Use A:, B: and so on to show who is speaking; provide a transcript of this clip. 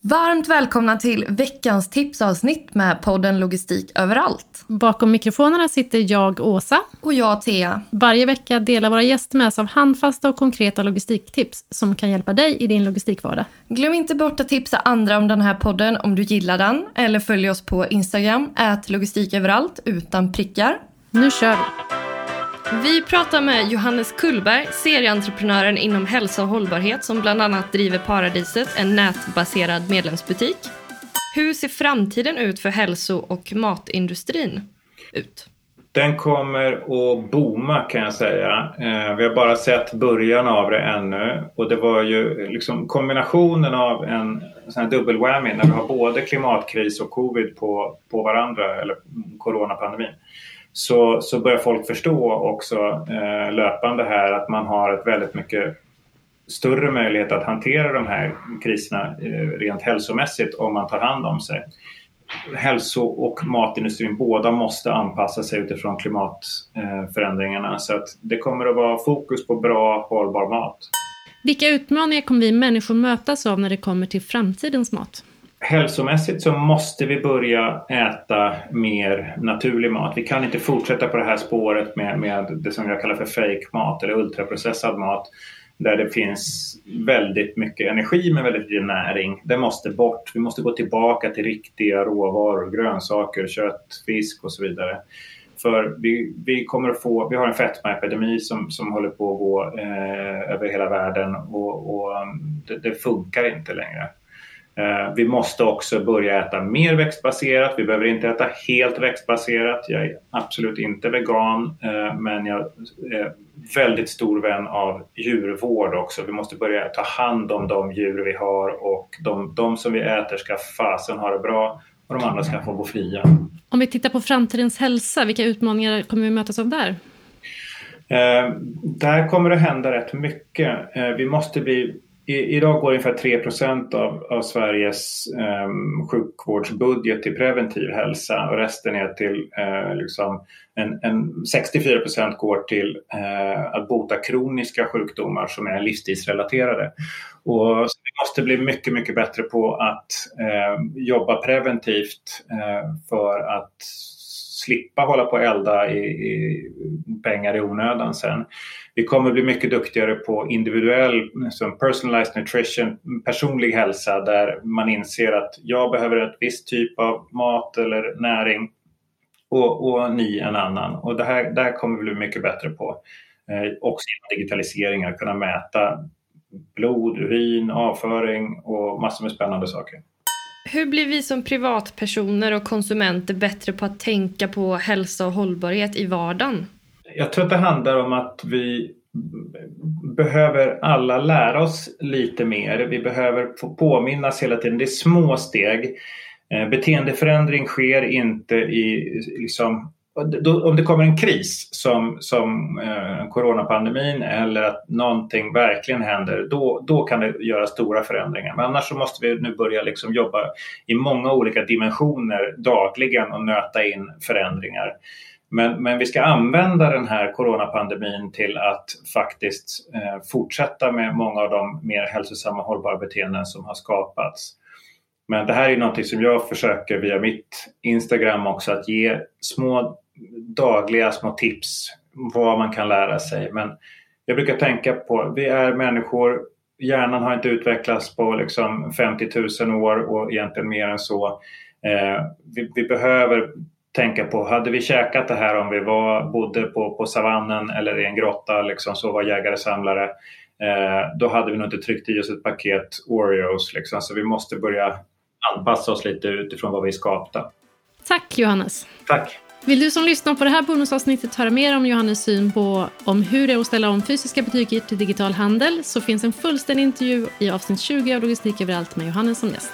A: Varmt välkomna till veckans tipsavsnitt med podden Logistik överallt.
B: Bakom mikrofonerna sitter jag, Åsa.
A: Och jag, Thea.
B: Varje vecka delar våra gäster med sig av handfasta och konkreta logistiktips som kan hjälpa dig i din logistikvardag.
A: Glöm inte bort att tipsa andra om den här podden om du gillar den eller följ oss på Instagram, ät logistiköverallt utan prickar.
B: Nu kör vi!
A: Vi pratar med Johannes Kullberg, serieentreprenören inom hälsa och hållbarhet som bland annat driver Paradiset, en nätbaserad medlemsbutik. Hur ser framtiden ut för hälso och matindustrin ut?
C: Den kommer att booma kan jag säga. Eh, vi har bara sett början av det ännu och det var ju liksom kombinationen av en sån här dubbel whammy när vi har både klimatkris och covid på, på varandra, eller coronapandemin så, så börjar folk förstå också eh, löpande här att man har ett väldigt mycket större möjlighet att hantera de här kriserna eh, rent hälsomässigt om man tar hand om sig. Hälso och matindustrin båda måste anpassa sig utifrån klimatförändringarna eh, så att det kommer att vara fokus på bra hållbar mat.
B: Vilka utmaningar kommer vi människor mötas av när det kommer till framtidens mat?
C: Hälsomässigt så måste vi börja äta mer naturlig mat. Vi kan inte fortsätta på det här spåret med, med det som jag kallar för fake mat eller ultraprocessad mat där det finns väldigt mycket energi men väldigt lite näring. Det måste bort. Vi måste gå tillbaka till riktiga råvaror, grönsaker, kött, fisk och så vidare. För vi, vi kommer att få, vi har en fetmaepidemi som, som håller på att gå eh, över hela världen och, och um, det, det funkar inte längre. Eh, vi måste också börja äta mer växtbaserat. Vi behöver inte äta helt växtbaserat. Jag är absolut inte vegan eh, men jag är väldigt stor vän av djurvård också. Vi måste börja ta hand om de djur vi har och de, de som vi äter ska fasen ha det bra och de andra ska få gå fria.
B: Om vi tittar på framtidens hälsa, vilka utmaningar kommer vi mötas av där?
C: Eh, där kommer det hända rätt mycket. Eh, vi måste bli i, idag går ungefär 3 av, av Sveriges eh, sjukvårdsbudget till preventiv hälsa och resten är till eh, liksom en, en 64 procent går till eh, att bota kroniska sjukdomar som är livsstilsrelaterade. Och vi måste bli mycket, mycket bättre på att eh, jobba preventivt eh, för att slippa hålla på och elda i, i pengar i onödan sen. Vi kommer bli mycket duktigare på individuell, som personalized nutrition, personlig hälsa där man inser att jag behöver ett visst typ av mat eller näring och, och ni en annan. Och det här, det här kommer vi bli mycket bättre på. Eh, också genom digitaliseringar, kunna mäta blod, urin, avföring och massor med spännande saker.
A: Hur blir vi som privatpersoner och konsumenter bättre på att tänka på hälsa och hållbarhet i vardagen?
C: Jag tror att det handlar om att vi behöver alla lära oss lite mer. Vi behöver få påminnas hela tiden. Det är små steg. Eh, beteendeförändring sker inte i liksom, om det kommer en kris som, som eh, coronapandemin eller att någonting verkligen händer, då, då kan det göra stora förändringar. Men annars så måste vi nu börja liksom jobba i många olika dimensioner dagligen och nöta in förändringar. Men, men vi ska använda den här coronapandemin till att faktiskt eh, fortsätta med många av de mer hälsosamma hållbara beteenden som har skapats. Men det här är någonting som jag försöker via mitt Instagram också att ge små dagliga små tips vad man kan lära sig. Men jag brukar tänka på, vi är människor, hjärnan har inte utvecklats på liksom 50 000 år och egentligen mer än så. Eh, vi, vi, behöver tänka på, hade vi käkat det här om vi var, bodde på, på savannen eller i en grotta, liksom, så var jägare-samlare, eh, då hade vi nog inte tryckt i oss ett paket Oreos. Liksom. Så vi måste börja anpassa oss lite utifrån vad vi är skapta.
B: Tack Johannes.
C: Tack.
B: Vill du som lyssnar på det här bonusavsnittet höra mer om Johannes syn på om hur det är att ställa om fysiska butiker till digital handel så finns en fullständig intervju i avsnitt 20 av Logistik överallt med Johannes som gäst.